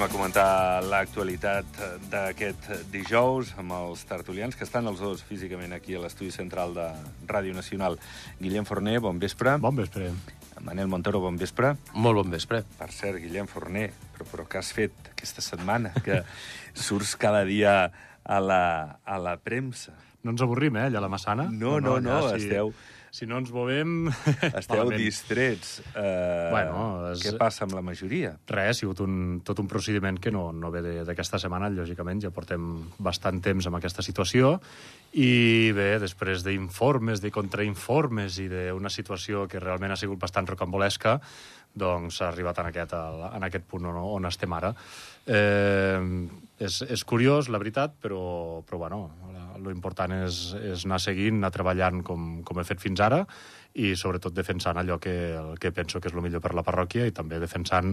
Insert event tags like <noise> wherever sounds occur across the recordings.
Anem a comentar l'actualitat d'aquest dijous amb els tertulians, que estan els dos físicament aquí a l'estudi central de Ràdio Nacional. Guillem Forner, bon vespre. Bon vespre. Manel Montoro, bon vespre. Molt bon vespre. Per cert, Guillem Forner, però, però què has fet aquesta setmana? Que surts cada dia a la, a la premsa. No ens avorrim, eh, allà a la Massana? No, no, no, allà, esteu... Si no ens movem... <laughs> Esteu malament. distrets. Uh, Bueno, és- Què passa amb la majoria? Res, ha sigut un, tot un procediment que no, no ve de- d'aquesta setmana, lògicament, ja portem bastant temps amb aquesta situació, i bé, després d'informes, de contrainformes i d'una situació que realment ha sigut bastant rocambolesca, doncs s'ha arribat en aquest, en aquest punt on, on estem ara. Eh, és, és curiós, la veritat, però, però bueno, l'important és, és anar seguint, anar treballant com, com he fet fins ara, i sobretot defensant allò que, el que penso que és el millor per la parròquia i també defensant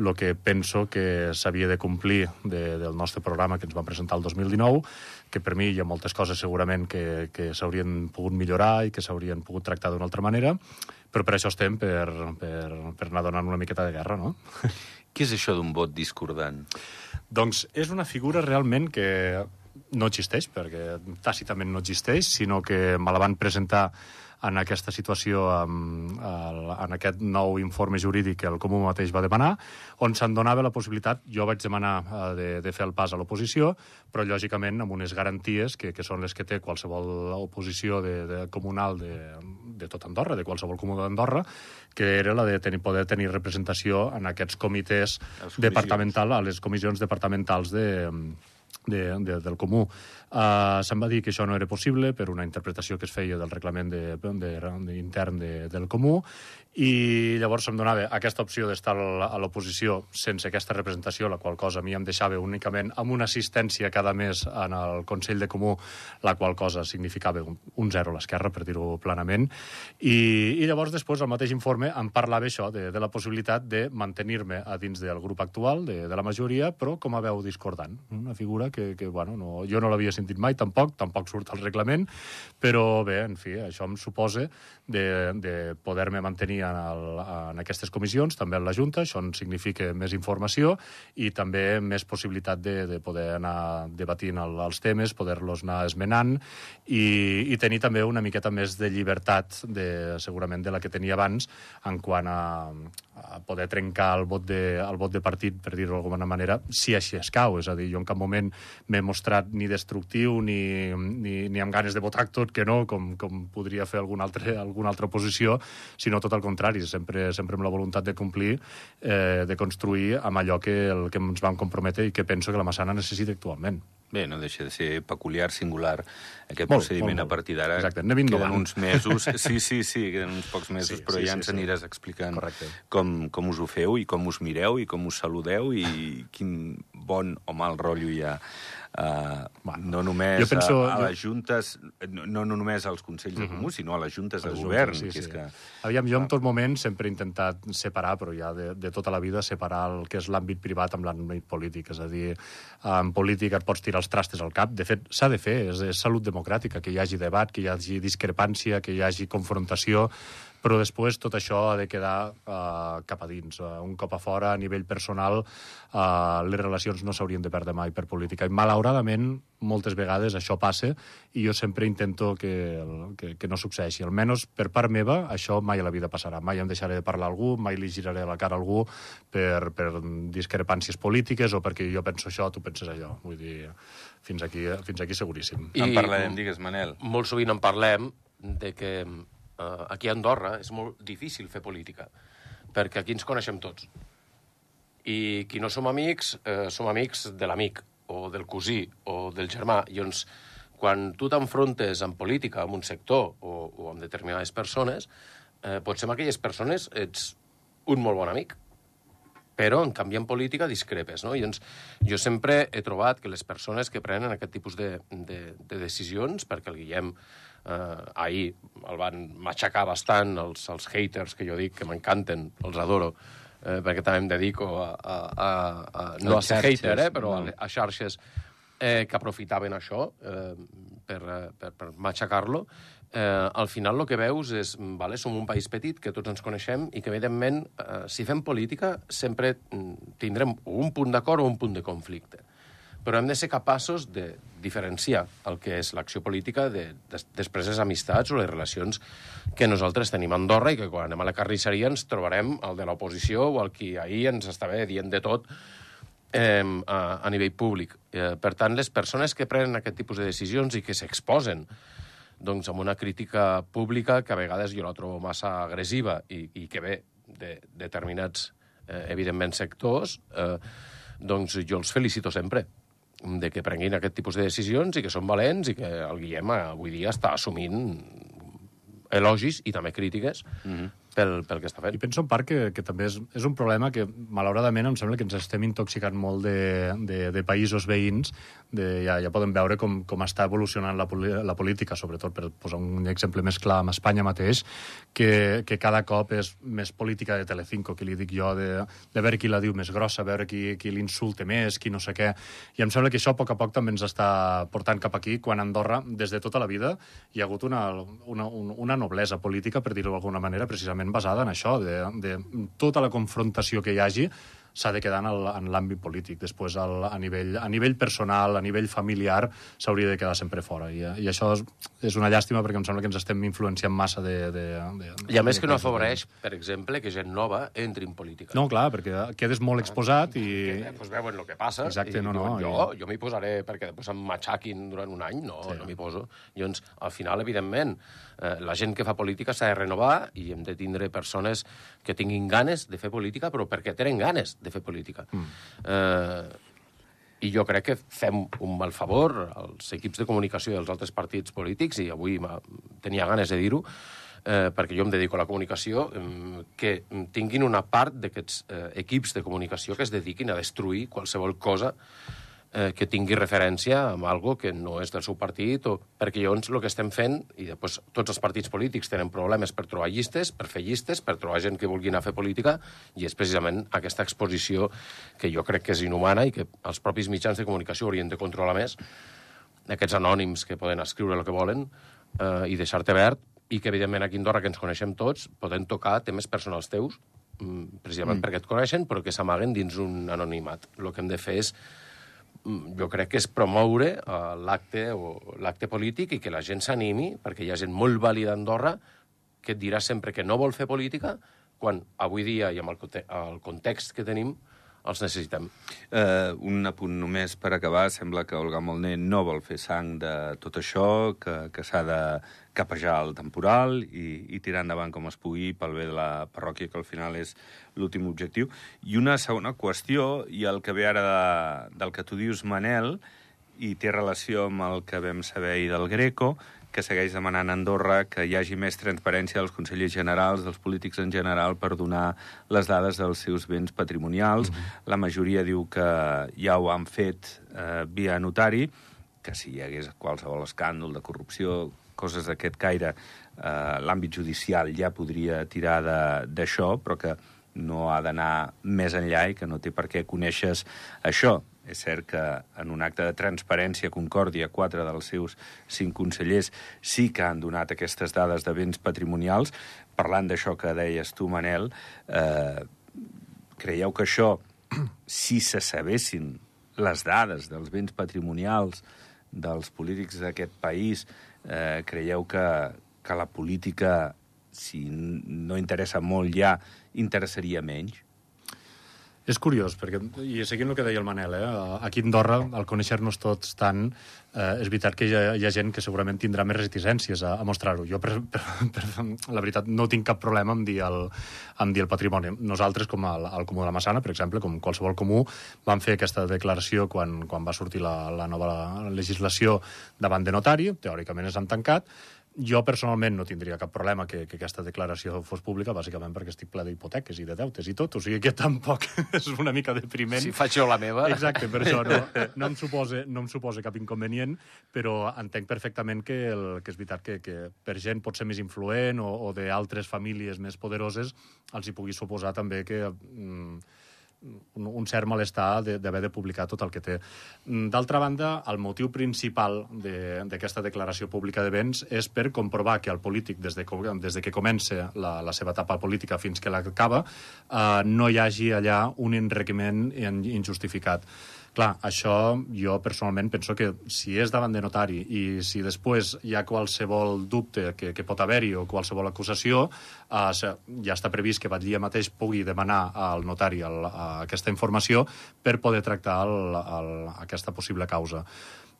el que penso que s'havia de complir de, del nostre programa que ens vam presentar el 2019, que per mi hi ha moltes coses segurament que, que s'haurien pogut millorar i que s'haurien pogut tractar d'una altra manera, però per això estem, per, per, per anar donant una miqueta de guerra, no? <laughs> Què és això d'un vot discordant? Doncs és una figura realment que no existeix, perquè tàcitament no existeix, sinó que me la van presentar en aquesta situació, en aquest nou informe jurídic que el Comú mateix va demanar, on se'n donava la possibilitat, jo vaig demanar eh, de, de fer el pas a l'oposició, però lògicament amb unes garanties que, que són les que té qualsevol oposició de, de comunal de, de tot Andorra, de qualsevol comú d'Andorra, que era la de tenir, poder tenir representació en aquests comitès comissions. departamental, a les comissions departamentals de, de, de, del comú. Uh, se'm va dir que això no era possible per una interpretació que es feia del reglament de, de, de, intern de, del comú i llavors se'm donava aquesta opció d'estar a l'oposició sense aquesta representació, la qual cosa a mi em deixava únicament amb una assistència cada mes en el Consell de Comú, la qual cosa significava un, un zero a l'esquerra, per dir-ho planament, i, i llavors després el mateix informe em parlava això, de, de la possibilitat de mantenir-me a dins del grup actual, de, de la majoria, però com a veu discordant. Una figura que, que bueno, no, jo no l'havia sentit mai, tampoc, tampoc surt al reglament, però bé, en fi, això em suposa de, de poder-me mantenir en, el, en aquestes comissions, també en la Junta, això significa més informació i també més possibilitat de, de poder anar debatint el, els temes, poder-los anar esmenant i, i tenir també una miqueta més de llibertat, de, segurament, de la que tenia abans, en quant a poder trencar el vot de, el vot de partit, per dir-ho d'alguna manera, si així escau. És a dir, jo en cap moment m'he mostrat ni destructiu ni, ni, ni amb ganes de votar tot que no, com, com podria fer alguna altra, alguna altra oposició, sinó tot el contrari, sempre, sempre amb la voluntat de complir, eh, de construir amb allò que, el que ens vam comprometre i que penso que la Massana necessita actualment. Bé, no deixa de ser peculiar, singular, aquest Molt, procediment molt, molt. a partir d'ara. Exacte, anem Queden innovant. uns mesos, <laughs> sí, sí, sí, queden uns pocs mesos, Sí, però sí, ja sí, ens sí. aniràs explicant Correcte. com, com us ho feu i com us mireu i com us saludeu i quin bon o mal rotllo hi ha. Uh, Bueno, no només jo penso- a, a les juntes, no, no només als Consells de Comú, sinó a les juntes de Les govern, juntes, que és que... Aviam, jo en tot moment sempre he intentat separar, però ja de, de tota la vida, separar el que és l'àmbit privat amb l'àmbit polític. És a dir, en política et pots tirar els trastes al cap. De fet, s'ha de fer, és, és salut democràtica, que hi hagi debat, que hi hagi discrepància, que hi hagi confrontació, però després tot això ha de quedar uh, cap a dins. Uh, un cop a fora, a nivell personal, uh, les relacions no s'haurien de perdre mai per política. I malauradament, moltes vegades això passa i jo sempre intento que, que, que no succeeixi. Almenys per part meva, això mai a la vida passarà. Mai em deixaré de parlar a algú, mai li giraré la cara a algú per, per discrepàncies polítiques o perquè jo penso això, tu penses allò. Vull dir, fins aquí, fins aquí seguríssim. I... En parlarem, digues, Manel. Molt sovint en parlem de que eh, aquí a Andorra és molt difícil fer política, perquè aquí ens coneixem tots. I qui no som amics, eh, som amics de l'amic, o del cosí, o del germà. I llavors, quan tu t'enfrontes en política amb un sector o, o amb determinades persones, eh, potser amb aquelles persones ets un molt bon amic, però, en canvi, en política discrepes, no? I doncs, jo sempre he trobat que les persones que prenen aquest tipus de, de, de decisions, perquè el Guillem eh, ahir el van matxacar bastant, els, els haters, que jo dic, que m'encanten, els adoro, eh, perquè també em dedico a, a, a, a no a ser xarxes, hater, eh, però no. a, a xarxes, eh, que aprofitaven això eh, per, eh, per, per matxacar-lo, eh, al final el que veus és, vale, som un país petit, que tots ens coneixem i que, evidentment, eh, si fem política, sempre mm, tindrem un punt d'acord o un punt de conflicte. Però hem de ser capaços de diferenciar el que és l'acció política de, de, després les amistats o les relacions que nosaltres tenim a Andorra i que quan anem a la carnisseria ens trobarem el de l'oposició o el qui ahir ens estava dient de tot eh, a, a nivell públic. Eh, per tant, les persones que prenen aquest tipus de decisions i que s'exposen doncs, amb una crítica pública que a vegades jo la trobo massa agressiva i, i que ve de determinats, eh, evidentment, sectors, eh, doncs jo els felicito sempre de que prenguin aquest tipus de decisions i que són valents i que el Guillem avui dia està assumint elogis i també crítiques mm -hmm pel, pel que està fent. I penso en part que, que també és, és un problema que, malauradament, em sembla que ens estem intoxicant molt de, de, de països veïns. De, ja, ja podem veure com, com està evolucionant la, la política, sobretot per posar un exemple més clar amb Espanya mateix, que, que cada cop és més política de Telecinco, que li dic jo, de, de veure qui la diu més grossa, veure qui, qui l'insulte més, qui no sé què. I em sembla que això a poc a poc també ens està portant cap aquí, quan Andorra, des de tota la vida, hi ha hagut una, una, una noblesa política, per dir-ho d'alguna manera, precisament precisament basada en això, de, de tota la confrontació que hi hagi s'ha de quedar en l'àmbit polític. Després, al, a, nivell, a nivell personal, a nivell familiar, s'hauria de quedar sempre fora. I, I això és, és una llàstima perquè em sembla que ens estem influenciant massa de... de, de I a més que no afavoreix, per exemple, que gent nova entri en política. No, clar, perquè quedes molt exposat i... Que, pues, veuen el que passa. Exacte, i no, no. Jo, jo m'hi posaré perquè després em matxaquin durant un any. No, sí. no m'hi poso. Llavors, al final, evidentment, eh, la gent que fa política s'ha de renovar i hem de tindre persones que tinguin ganes de fer política, però perquè tenen ganes de fer política. Mm. Eh, i jo crec que fem un mal favor als equips de comunicació dels altres partits polítics, i avui tenia ganes de dir-ho, eh, perquè jo em dedico a la comunicació, eh, que tinguin una part d'aquests eh, equips de comunicació que es dediquin a destruir qualsevol cosa eh, que tingui referència amb algo que no és del seu partit, o... perquè llavors el que estem fent, i després tots els partits polítics tenen problemes per trobar llistes, per fer llistes, per trobar gent que vulgui anar a fer política, i és precisament aquesta exposició que jo crec que és inhumana i que els propis mitjans de comunicació haurien de controlar més, aquests anònims que poden escriure el que volen eh, i deixar-te verd, i que, evidentment, aquí a Andorra, que ens coneixem tots, poden tocar temes personals teus, mm, precisament mm. perquè et coneixen, però que s'amaguen dins un anonimat. El que hem de fer és jo crec que és promoure uh, l'acte o l'acte polític i que la gent s'animi, perquè hi ha gent molt vàlida a Andorra que et dirà sempre que no vol fer política, quan avui dia i amb el, el context que tenim els necessitem. Uh, un apunt només per acabar. Sembla que Olga Molner no vol fer sang de tot això, que, que s'ha de capejar el temporal i, i tirar endavant com es pugui pel bé de la parròquia, que al final és l'últim objectiu. I una segona qüestió, i el que ve ara de, del que tu dius, Manel, i té relació amb el que vam saber ahir del Greco, que segueix demanant a Andorra que hi hagi més transparència dels consellers generals, dels polítics en general, per donar les dades dels seus béns patrimonials. Mm -hmm. La majoria diu que ja ho han fet eh, via notari, que si hi hagués qualsevol escàndol de corrupció, coses d'aquest caire, eh, l'àmbit judicial ja podria tirar d'això, però que no ha d'anar més enllà i que no té per què conèixer això. És cert que en un acte de transparència Concòrdia, quatre dels seus cinc consellers sí que han donat aquestes dades de béns patrimonials. Parlant d'això que deies tu, Manel, eh, creieu que això, si se sabessin les dades dels béns patrimonials dels polítics d'aquest país, eh, creieu que, que la política, si no interessa molt ja, interessaria menys? És curiós, perquè, i seguint el que deia el Manel, eh, aquí a Andorra, al conèixer-nos tots tant, eh, és veritat que hi ha, hi ha gent que segurament tindrà més reticències a, a mostrar-ho. Jo, per, per, <laughs> per, la veritat, no tinc cap problema amb dir el, amb dir el patrimoni. Nosaltres, com al, al Comú de la Massana, per exemple, com qualsevol comú, vam fer aquesta declaració quan, quan va sortir la, la nova legislació davant de notari, teòricament és han tancat, jo personalment no tindria cap problema que, que aquesta declaració fos pública, bàsicament perquè estic ple d'hipoteques i de deutes i tot, o sigui que tampoc <laughs> és una mica depriment. Si faig jo la meva... Exacte, per això no, no, em suposa, no em suposa cap inconvenient, però entenc perfectament que, el, que és veritat que, que per gent pot ser més influent o, o d'altres famílies més poderoses els hi pugui suposar també que... Mm, un, un cert malestar d'haver de, de publicar tot el que té. Mm, d'altra banda, el motiu principal d'aquesta de, declaració pública de béns és per comprovar que el polític, des de, des de que comença la, la seva etapa política fins que l'acaba, eh, no hi hagi allà un enriquiment injustificat. Clar, això jo personalment penso que si és davant de notari i si després hi ha qualsevol dubte que, que pot haver-hi o qualsevol acusació, eh, ja està previst que Batllia mateix pugui demanar al notari el, aquesta informació per poder tractar el, el, aquesta possible causa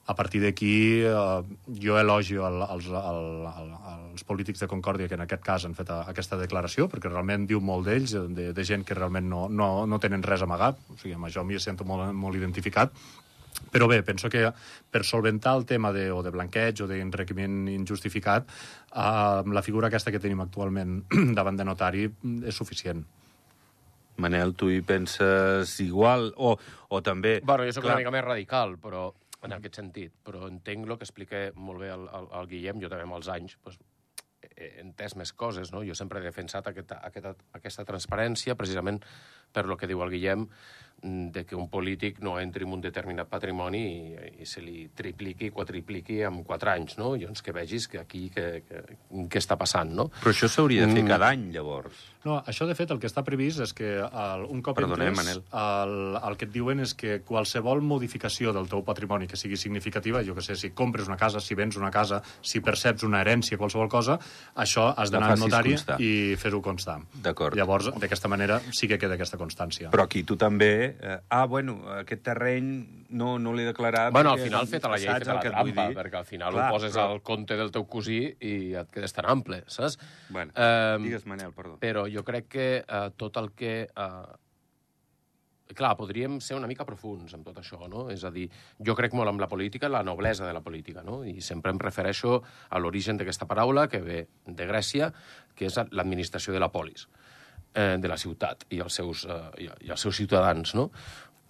a partir d'aquí eh, jo elogio el, els, el, el, els polítics de Concòrdia que en aquest cas han fet a, aquesta declaració, perquè realment diu molt d'ells, de, de gent que realment no, no, no tenen res amagat, o sigui, amb això m'hi sento molt, molt identificat, però bé, penso que per solventar el tema de, o de blanqueig o d'enriquiment injustificat, eh, la figura aquesta que tenim actualment <clears throat> davant de notari és suficient. Manel, tu hi penses igual? O, o també... Bueno, jo soc clar... una mica més radical, però en aquest sentit, però entenc el que explica molt bé el, el, el Guillem, jo també amb els anys pues, he entès més coses, no? Jo sempre he defensat aquesta, aquesta, aquesta transparència precisament per lo que diu el Guillem, de que un polític no entri en un determinat patrimoni i, i se li tripliqui, quadripliqui en quatre anys, no? Llavors que vegis que aquí què que, que està passant, no? Però això s'hauria de fer mm. cada any, llavors. No, això de fet el que està previst és que el, un cop Perdone, entres, Manel. El, el que et diuen és que qualsevol modificació del teu patrimoni que sigui significativa, jo que sé, si compres una casa, si vens una casa, si perceps una herència, qualsevol cosa, això has d'anar al notari constar. i fer-ho constar. D'acord. Llavors, d'aquesta manera sí que queda aquesta constància. Però aquí tu també eh, ah, bueno, aquest terreny no, no l'he declarat... Bueno, al final feta la llei, feta la trampa, perquè al final Clar, ho poses però... al compte del teu cosí i et quedes tan ample, saps? Bueno, eh, digues, Manel, perdó. Però jo crec que eh, tot el que... Eh, clar, podríem ser una mica profuns amb tot això, no? És a dir, jo crec molt en la política, la noblesa de la política, no? I sempre em refereixo a l'origen d'aquesta paraula, que ve de Grècia, que és l'administració de la polis eh, de la ciutat i els seus, eh, i els seus ciutadans, no?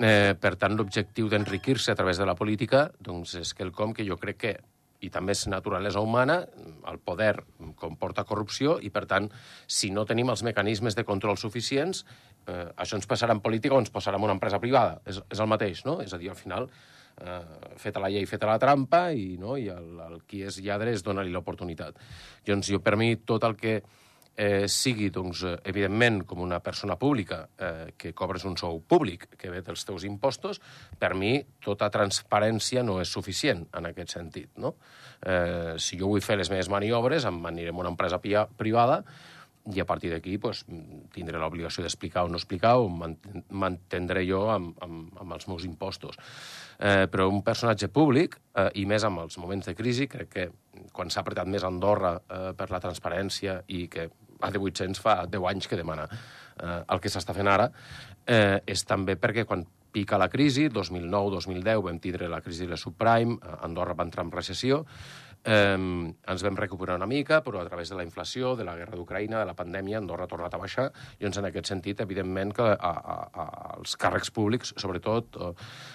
Eh, per tant, l'objectiu d'enriquir-se a través de la política doncs, és quelcom que jo crec que i també és naturalesa humana, el poder comporta corrupció i, per tant, si no tenim els mecanismes de control suficients, eh, això ens passarà en política o ens passarà en una empresa privada. És, és el mateix, no? És a dir, al final, eh, feta la llei, feta la trampa, i, no? i el, el qui és lladre és dona-li l'oportunitat. Llavors, jo, per mi, tot el que eh, sigui, doncs, eh, evidentment, com una persona pública eh, que cobres un sou públic que ve dels teus impostos, per mi tota transparència no és suficient en aquest sentit. No? Eh, si jo vull fer les meves maniobres, em aniré a una empresa privada i a partir d'aquí pues, tindré l'obligació d'explicar o no explicar o mantendré jo amb, amb, amb els meus impostos. Eh, però un personatge públic, eh, i més amb els moments de crisi, crec que quan s'ha apretat més Andorra eh, per la transparència i que a de 800 fa 10 anys que demana eh, el que s'està fent ara, eh, és també perquè quan pica la crisi, 2009-2010 vam tindre la crisi de la subprime, Andorra va entrar en recessió, Eh, ens vam recuperar una mica, però a través de la inflació, de la guerra d'Ucraïna, de la pandèmia, Andorra ha tornat a baixar, i doncs en aquest sentit, evidentment, que a, a, als càrrecs públics, sobretot, eh,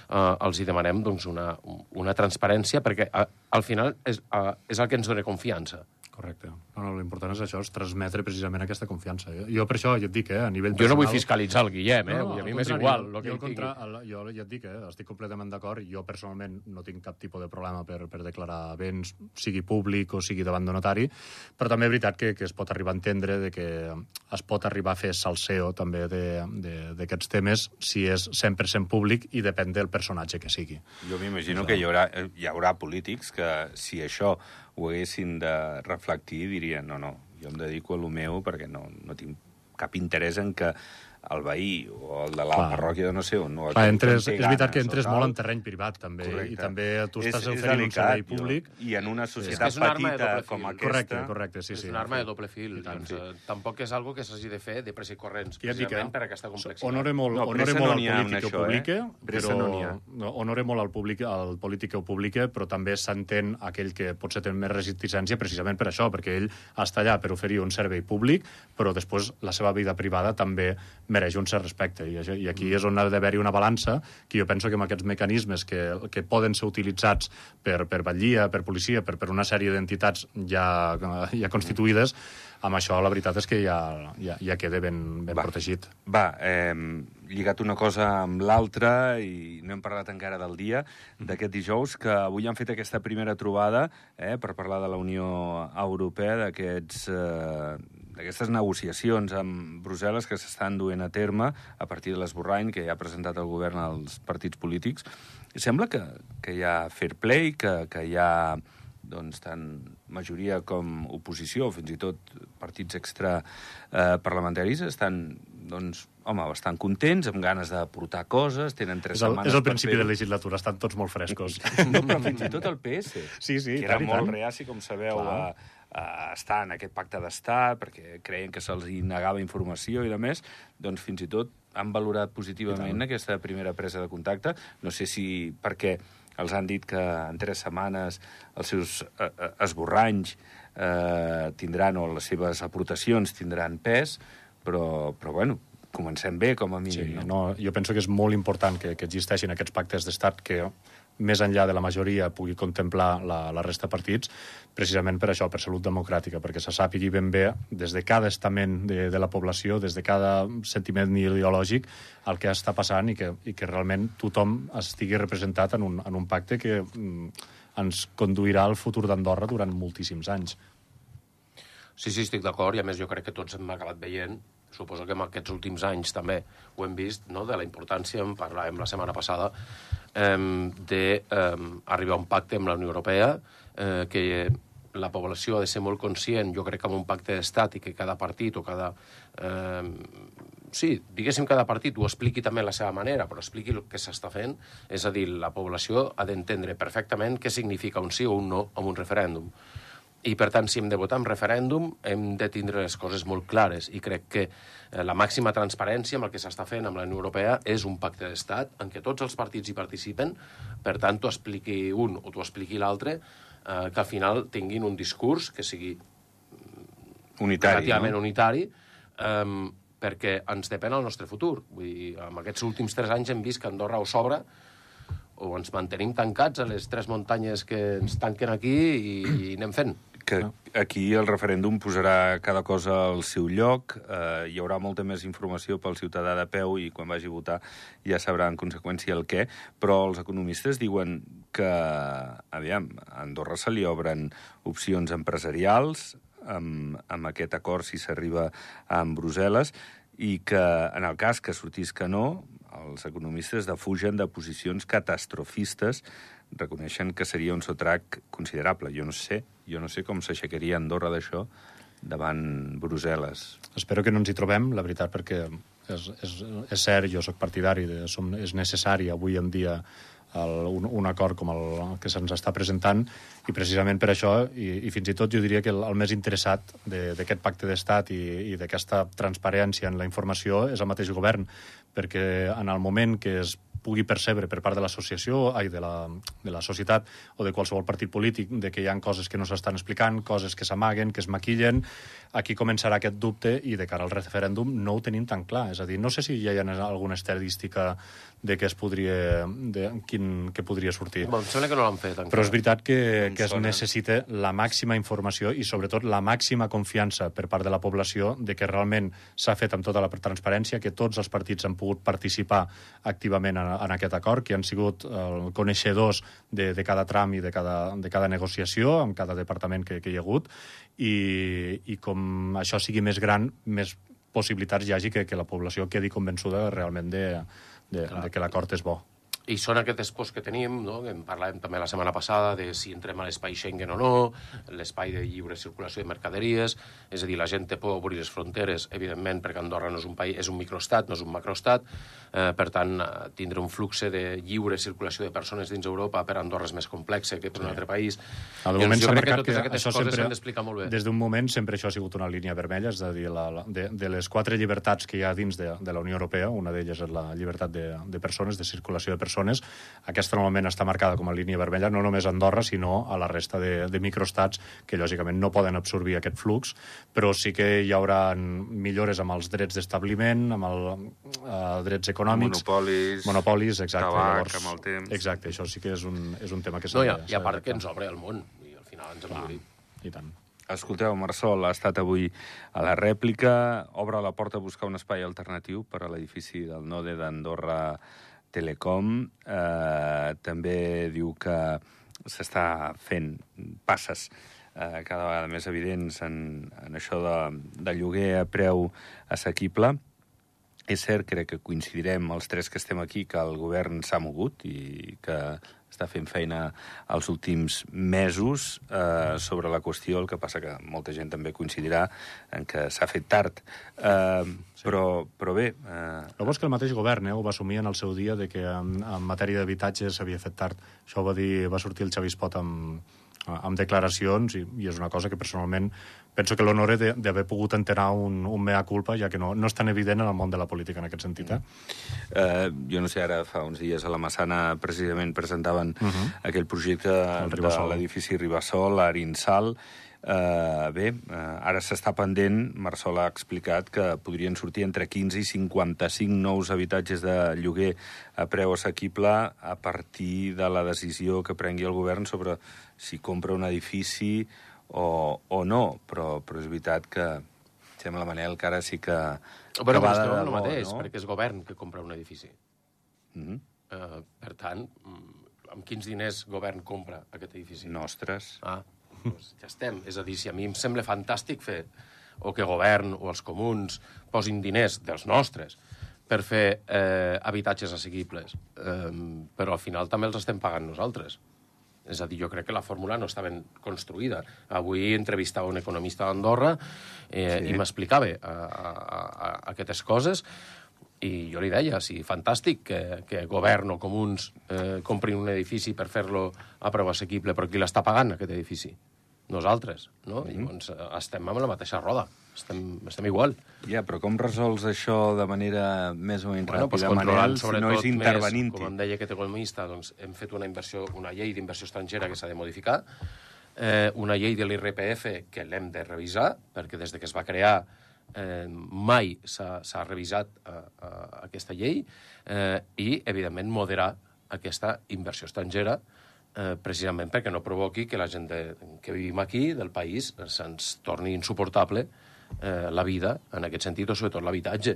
eh, els hi demanem doncs, una, una transparència, perquè a, al final és, a, és el que ens dona confiança. Correcte. No, no, l'important és això, és transmetre precisament aquesta confiança. Jo, jo per això ja et dic, eh, a nivell personal... Jo no vull fiscalitzar el Guillem, eh? No, no, a mi m'és igual. Jo, jo, contra, el, jo ja et dic, eh, estic completament d'acord. Jo personalment no tinc cap tipus de problema per, per declarar béns, sigui públic o sigui davant de notari, però també és veritat que, que es pot arribar a entendre de que es pot arribar a fer salseo també d'aquests temes si és 100% públic i depèn del personatge que sigui. Jo m'imagino que hi haurà, hi haurà polítics que si això ho haguessin de reflectir, dirien, no, no, jo em dedico a lo meu perquè no, no tinc cap interès en que el veí o el de la Clar. parròquia de no sé on. No, Clar, entres, és veritat que entres molt en terreny privat, també, Correcte. i també tu estàs és, oferint és delicat, un servei públic. Jo, I en una societat és petita com aquesta... Correcte, correcte, sí, sí. És una arma de doble fil. Doncs, sí. Eh, tampoc és algo que s'hagi de fer de pressa i corrents, ja precisament per aquesta complexitat. Honore molt, no, honore molt no al polític que ho publica, eh? però no no, honore molt al, públic, al polític que ho publica, però també s'entén aquell que potser té més resistència precisament per això, perquè ell està allà per oferir un servei públic, però després la seva vida privada també mereix un cert respecte i, i aquí és on ha d'haver-hi una balança, que jo penso que amb aquests mecanismes que, que poden ser utilitzats per, per batllia, per policia, per, per una sèrie d'entitats ja, ja constituïdes, amb això la veritat és que ja, ja, ja queda ben, ben va, protegit. Va, eh, lligat una cosa amb l'altra i no hem parlat encara del dia d'aquest dijous, que avui han fet aquesta primera trobada eh, per parlar de la Unió Europea, d'aquests... Eh, d'aquestes negociacions amb Brussel·les que s'estan duent a terme a partir de l'esborrany que ja ha presentat el govern als partits polítics. Sembla que, que hi ha fair play, que, que hi ha doncs, tant majoria com oposició, fins i tot partits extra eh, estan doncs, home, bastant contents, amb ganes de portar coses, tenen tres és el, setmanes és el principi per de legislatura, estan tots molt frescos. No, <laughs> però fins i tot el PS, Sí, sí, que era tant molt tant. reaci, com sabeu, Clar. a estar en aquest pacte d'estat, perquè creien que se'ls negava informació i de més, doncs fins i tot han valorat positivament aquesta primera presa de contacte. No sé si perquè els han dit que en tres setmanes els seus eh, eh, esborranys eh, tindran, o les seves aportacions tindran pes, però, però bueno, comencem bé, com a Sí, mínim. no? no, jo penso que és molt important que, que existeixin aquests pactes d'estat que més enllà de la majoria pugui contemplar la, la resta de partits, precisament per això, per salut democràtica, perquè se sàpigui ben bé, des de cada estament de, de la població, des de cada sentiment ideològic, el que està passant i que, i que realment tothom estigui representat en un, en un pacte que mm, ens conduirà al futur d'Andorra durant moltíssims anys. Sí, sí, estic d'acord, i a més jo crec que tots hem acabat veient, suposo que en aquests últims anys també ho hem vist, no? de la importància, en parlàvem la setmana passada, eh, d'arribar a un pacte amb la Unió Europea, eh, que la població ha de ser molt conscient, jo crec que amb un pacte d'estat i que cada partit o cada... Eh, sí, diguéssim cada partit ho expliqui també a la seva manera, però expliqui el que s'està fent, és a dir, la població ha d'entendre perfectament què significa un sí o un no en un referèndum. I, per tant, si hem de votar en referèndum, hem de tindre les coses molt clares. I crec que eh, la màxima transparència amb el que s'està fent amb la Unió Europea és un pacte d'estat en què tots els partits hi participen, per tant, t'ho expliqui un o t'ho expliqui l'altre, eh, que al final tinguin un discurs que sigui Unitari, relativament no? unitari, um, perquè ens depèn el nostre futur. Vull dir, en aquests últims tres anys hem vist que Andorra o s'obre o ens mantenim tancats a les tres muntanyes que ens tanquen aquí i, i anem fent. que aquí el referèndum posarà cada cosa al seu lloc, eh, hi haurà molta més informació pel ciutadà de peu i quan vagi a votar ja sabrà en conseqüència el què, però els economistes diuen que, aviam, a Andorra se li obren opcions empresarials amb, amb aquest acord si s'arriba amb Brussel·les i que en el cas que sortís que no, els economistes defugen de posicions catastrofistes reconeixen que seria un sotrac considerable. Jo no sé, jo no sé com s'aixecaria Andorra d'això davant Brussel·les. Espero que no ens hi trobem, la veritat, perquè és, és, és cert, jo sóc partidari, de, som, és necessari avui en dia el, un, un acord com el que se'ns està presentant i precisament per això, i, i fins i tot jo diria que el, el més interessat de- d'aquest pacte d'estat i, i d'aquesta transparència en la informació és el mateix govern, perquè en el moment que es pugui percebre per part de l'associació, ai, de la, de la societat o de qualsevol partit polític de que hi han coses que no s'estan explicant, coses que s'amaguen, que es maquillen, aquí començarà aquest dubte i de cara al referèndum no ho tenim tan clar. És a dir, no sé si ja hi ha alguna estadística de què es podria, de quin, que podria sortir. Bon, em sembla que no l'han fet encara. Però és veritat que, Em que es sona. necessita la màxima informació i, sobretot, la màxima confiança per part de la població de que realment s'ha fet amb tota la transparència, que tots els partits han pogut participar activament en, en aquest acord, que han sigut eh, coneixedors de, de cada tram i de cada, de cada negociació, amb cada departament que, que hi ha hagut, i, i com això sigui més gran, més possibilitats hi hagi que, que la població quedi convençuda realment de, de, de que l'acord és bo. I són aquestes pors que tenim, no? que en parlàvem també la setmana passada, de si entrem a l'espai Schengen o no, l'espai de lliure circulació de mercaderies, és a dir, la gent té por obrir les fronteres, evidentment, perquè Andorra no és un país, és un microestat, no és un macroestat, eh, per tant, eh, tindre un flux de lliure circulació de persones dins Europa per Andorra és més complex que per un altre país. Al I moment jo crec que totes que aquestes això coses sempre, s'han d'explicar molt bé. des d'un moment sempre això ha sigut una línia vermella, és a dir, la, la, de, de les quatre llibertats que hi ha dins de, de la Unió Europea, una d'elles és la llibertat de, de persones, de circulació de persones, aquesta normalment està marcada com a línia vermella no només a Andorra, sinó a la resta de, de microestats que lògicament no poden absorbir aquest flux, però sí que hi haurà millores amb els drets d'establiment, amb els eh, drets econòmics, Monopolis, monopolis, exacte. tabac amb el temps. Exacte, això sí que és un, és un tema que s'ha No, i, de- a- i a part que ens obre el món, i al final ens hem d'obrir. I tant. Escolteu, Marsol ha estat avui a la rèplica, obre la porta a buscar un espai alternatiu per a l'edifici del Node d'Andorra Telecom. Eh, també diu que s'està fent passes eh, cada vegada més evidents en, en això de, de lloguer a preu assequible. És cert, crec que coincidirem els tres que estem aquí, que el govern s'ha mogut i que està fent feina els últims mesos eh, sobre la qüestió, el que passa que molta gent també coincidirà en que s'ha fet tard. Eh, sí. però, però bé... Eh... El bo és que el mateix govern eh, ho va assumir en el seu dia de que en, en matèria d'habitatge s'havia fet tard. Això ho va, dir, va sortir el Xavi Espot amb, amb declaracions i, i és una cosa que personalment penso que l'honor d'haver pogut enterar un, un mea culpa, ja que no, no és tan evident en el món de la política en aquest sentit. Eh? Uh, jo no sé, ara fa uns dies a la Massana precisament presentaven uh -huh. aquell projecte de l'edifici Ribassol, Arinsal, Uh, bé, uh, ara s'està pendent, Marsol ha explicat que podrien sortir entre 15 i 55 nous habitatges de lloguer a preu assequible a partir de la decisió que prengui el govern sobre si compra un edifici o, o no, però, però és veritat que sembla, Manel, que ara sí que... Bueno, però estem el mateix, no? perquè és govern que compra un edifici. Mm -hmm. uh, per tant, mm, amb quins diners govern compra aquest edifici? Nostres. Ah, doncs ja estem. És a dir, si a mi em sembla fantàstic fer o que govern o els comuns posin diners dels nostres per fer eh, habitatges assequibles, eh, però al final també els estem pagant nosaltres. És a dir, jo crec que la fórmula no està ben construïda. Avui entrevistava un economista d'Andorra eh, sí. i m'explicava a, aquestes coses i jo li deia, sí, fantàstic que, que govern o comuns eh, comprin un edifici per fer-lo a preu assequible, però qui l'està pagant, aquest edifici? Nosaltres, no? Mm -hmm. Llavors eh, estem amb la mateixa roda estem, estem igual. Ja, però com resols això de manera més o menys bueno, ràpida, Manel, si no és intervenint Com em deia aquest economista, doncs, hem fet una, inversió, una llei d'inversió estrangera que s'ha de modificar, eh, una llei de l'IRPF que l'hem de revisar, perquè des de que es va crear eh, mai s'ha revisat eh, eh, aquesta llei, eh, i, evidentment, moderar aquesta inversió estrangera, eh, precisament perquè no provoqui que la gent de, que vivim aquí, del país, se'ns torni insuportable eh, la vida, en aquest sentit, o sobretot l'habitatge.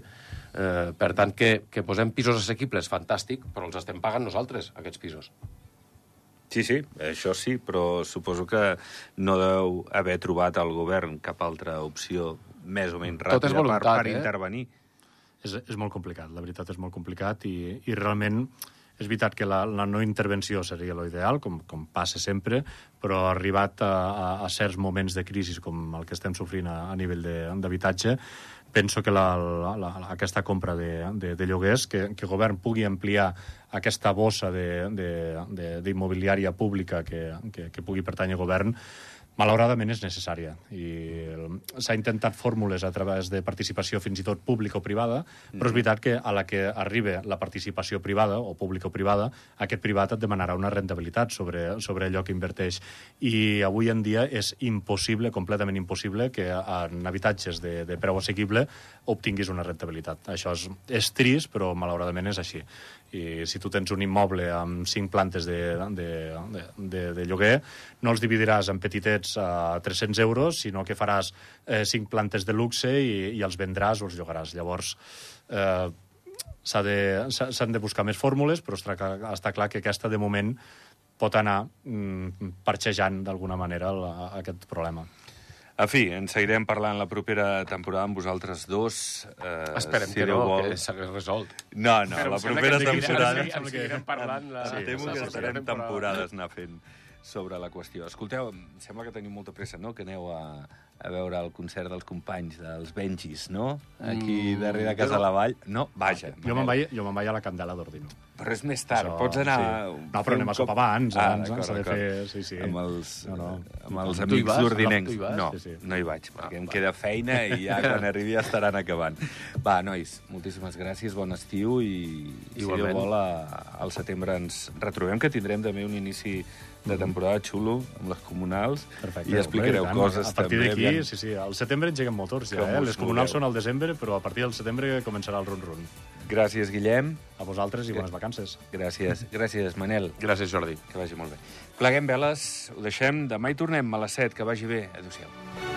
Eh, per tant, que, que posem pisos assequibles, fantàstic, però els estem pagant nosaltres, aquests pisos. Sí, sí, això sí, però suposo que no deu haver trobat al govern cap altra opció més o menys ràpida voluntat, per, per eh? intervenir. És, és molt complicat, la veritat és molt complicat i, i realment és veritat que la, la no intervenció seria l'ideal, com, com passa sempre, però arribat a, a, a certs moments de crisi com el que estem sofrint a, a nivell d'habitatge, penso que la, la, la, aquesta compra de, de, de lloguers, que, que el govern pugui ampliar aquesta bossa d'immobiliària pública que, que, que pugui pertànyer al govern, malauradament és necessària i s'ha intentat fórmules a través de participació fins i tot pública o privada, però és mm. veritat que a la que arriba la participació privada o pública o privada, aquest privat et demanarà una rentabilitat sobre, sobre allò que inverteix i avui en dia és impossible, completament impossible que en habitatges de, de preu assequible obtinguis una rentabilitat. Això és, és trist, però malauradament és així i si tu tens un immoble amb cinc plantes de, de, de, de, de lloguer, no els dividiràs en petitets a 300 euros, sinó que faràs eh, cinc plantes de luxe i, i els vendràs o els llogaràs. Llavors, eh, s'han de, de buscar més fórmules, però està, clar que aquesta, de moment, pot anar mm, parxejant d'alguna manera la, aquest problema. En fi, en seguirem parlant la propera temporada amb vosaltres dos. Eh, Esperem si que no, vol. que s'hagués resolt. No, no, Però la propera temporada... Em seguirem parlant. La... Sí, temo que estarem temporades anar fent sobre la qüestió. Escolteu, sembla que teniu molta pressa, no?, que aneu a, a veure el concert dels companys, dels Benjis, no? Aquí mm, darrere Casa no. la Vall. No, vaja. Jo me'n vaig, jo vaig a la Candela d'Ordino. Però és més tard, Això, pots anar... Sí. No, però anem a sopar abans, ah, abans s'ha de fer... Sí, sí. Amb els, no, no. Amb els amics d'Ordinencs. No, sí, sí. no hi vaig, perquè ah, em queda feina i ja <laughs> quan arribi ja estaran acabant. Va, nois, moltíssimes gràcies, bon estiu i, Igualment. si Déu vol, al setembre ens retrobem, que tindrem també un inici de temporada xulo amb les comunals Perfecte, i explicareu home, coses a partir d'aquí, sí, sí, al setembre engeguen motors ja, eh? les comunals són al desembre però a partir del setembre començarà el run-run Gràcies, Guillem. A vosaltres i bones vacances. Gràcies. Gràcies, Manel. Gràcies, Jordi. Que vagi molt bé. Pleguem veles, ho deixem. Demà hi tornem a les 7. Que vagi bé. Adéu-siau.